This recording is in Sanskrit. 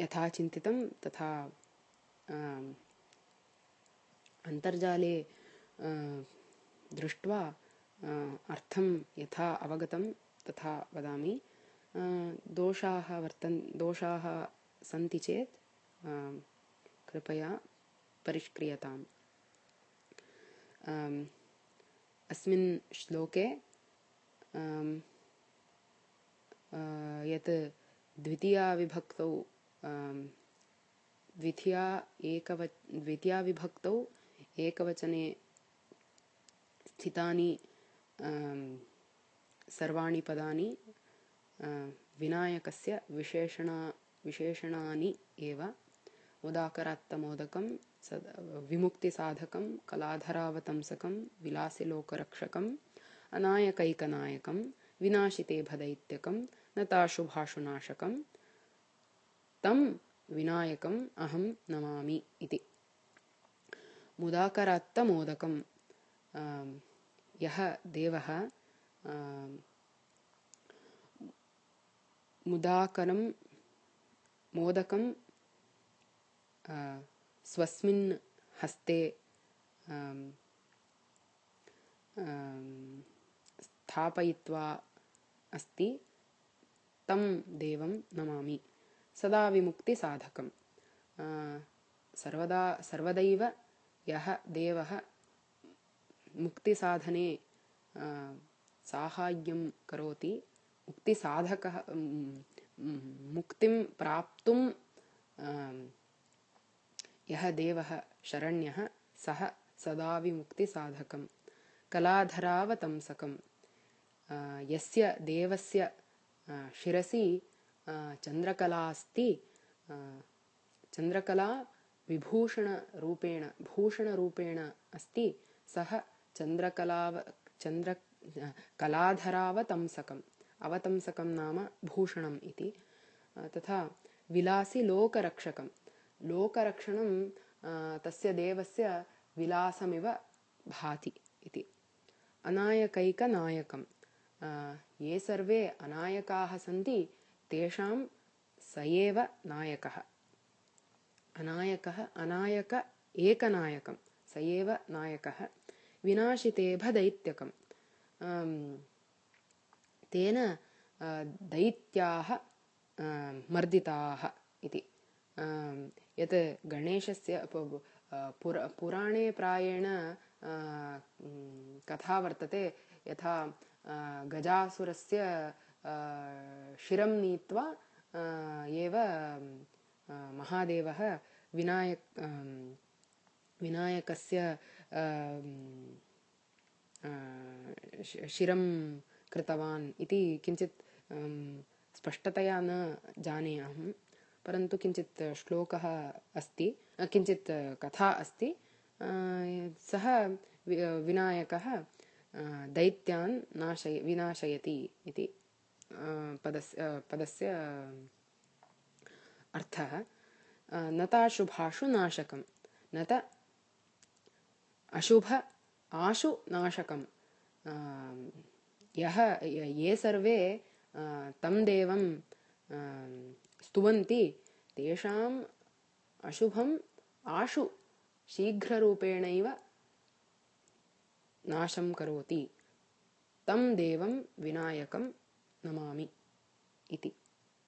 यथा चिन्तितं तथा अन्तर्जाले दृष्ट्वा अर्थं यथा अवगतं तथा वदामि। दोषाः वर्तन् दोषाः सन्ति चेत् कृपया परिष्क्रियताम्। अस्मिन् श्लोके यत् द्वितीयाविभक्तौ द्वितीया एकव द्वितीयाविभक्तौ एकवचने स्थितानि सर्वाणि पदानि विनायकस्य विशेषणा विशेषणानि एव। उदाकरात्तमोदकं सद् विमुक्तिसाधकं कलाधरावतंसकं विलासिलोकरक्षकम् अनायकैकनायकं विनाशिते भदैत्यकं नताशुभाशुनाशकं तं विनायकम् अहं नमामि इति। मुदाकरात्तमोदकं यः देवः मुदाकरं मोदकं स्वस्मिन् हस्ते स्थापयित्वा अस्ति तं देवं नमामि सदा विमुक्तिसाधकं सर्वदा सर्वदैव यः देवः मुक्तिसाधने साहाय्यं करोति मुक्तिसाधकः मुक्तिं प्राप्तुं यः देवः शरण्यः सः सदा विमुक्तिसाधकं कलाधरावतंसकं यस्य देवस्य शिरसि चन्द्रकला अस्ति चन्द्रकला विभूषणरूपेण भूषणरूपेण अस्ति सः चन्द्रकलाव चन्द्र कलाधरावतंसकम् अवतंसकं नाम भूषणम् इति तथा विलासि लोकरक्षकं लोकरक्षणं तस्य देवस्य विलासमिव भाति इति अनायकैकनायकं ये सर्वे अनायकाः सन्ति तेषां स एव नायकः। अनायकः अनायक एकनायकं। स एव नायकः। विनाशितेभदैत्यकं तेन दैत्याः मर्दिताः इति। यत् गणेशस्य पुर पुराणे प्रायेण कथा वर्तते। यथा गजासुरस्य शिरं नीत्वा एव महादेवः विनायक विनायकस्य शिरं कृतवान् इति किञ्चित् स्पष्टतया न जाने अहं परन्तु किञ्चित् श्लोकः अस्ति किञ्चित् कथा अस्ति सः विनायकः दैत्यान् नाशय विनाशयति इति पदस्य पदस्य अर्थः नताशुभाशु नाशकं नत अशुभ आशु नाशकं यः ये सर्वे तं देवं स्तुवन्ति तेषाम् अशुभम् आशु शीघ्ररूपेणैव नाशं करोति तं देवं विनायकं नमामि इति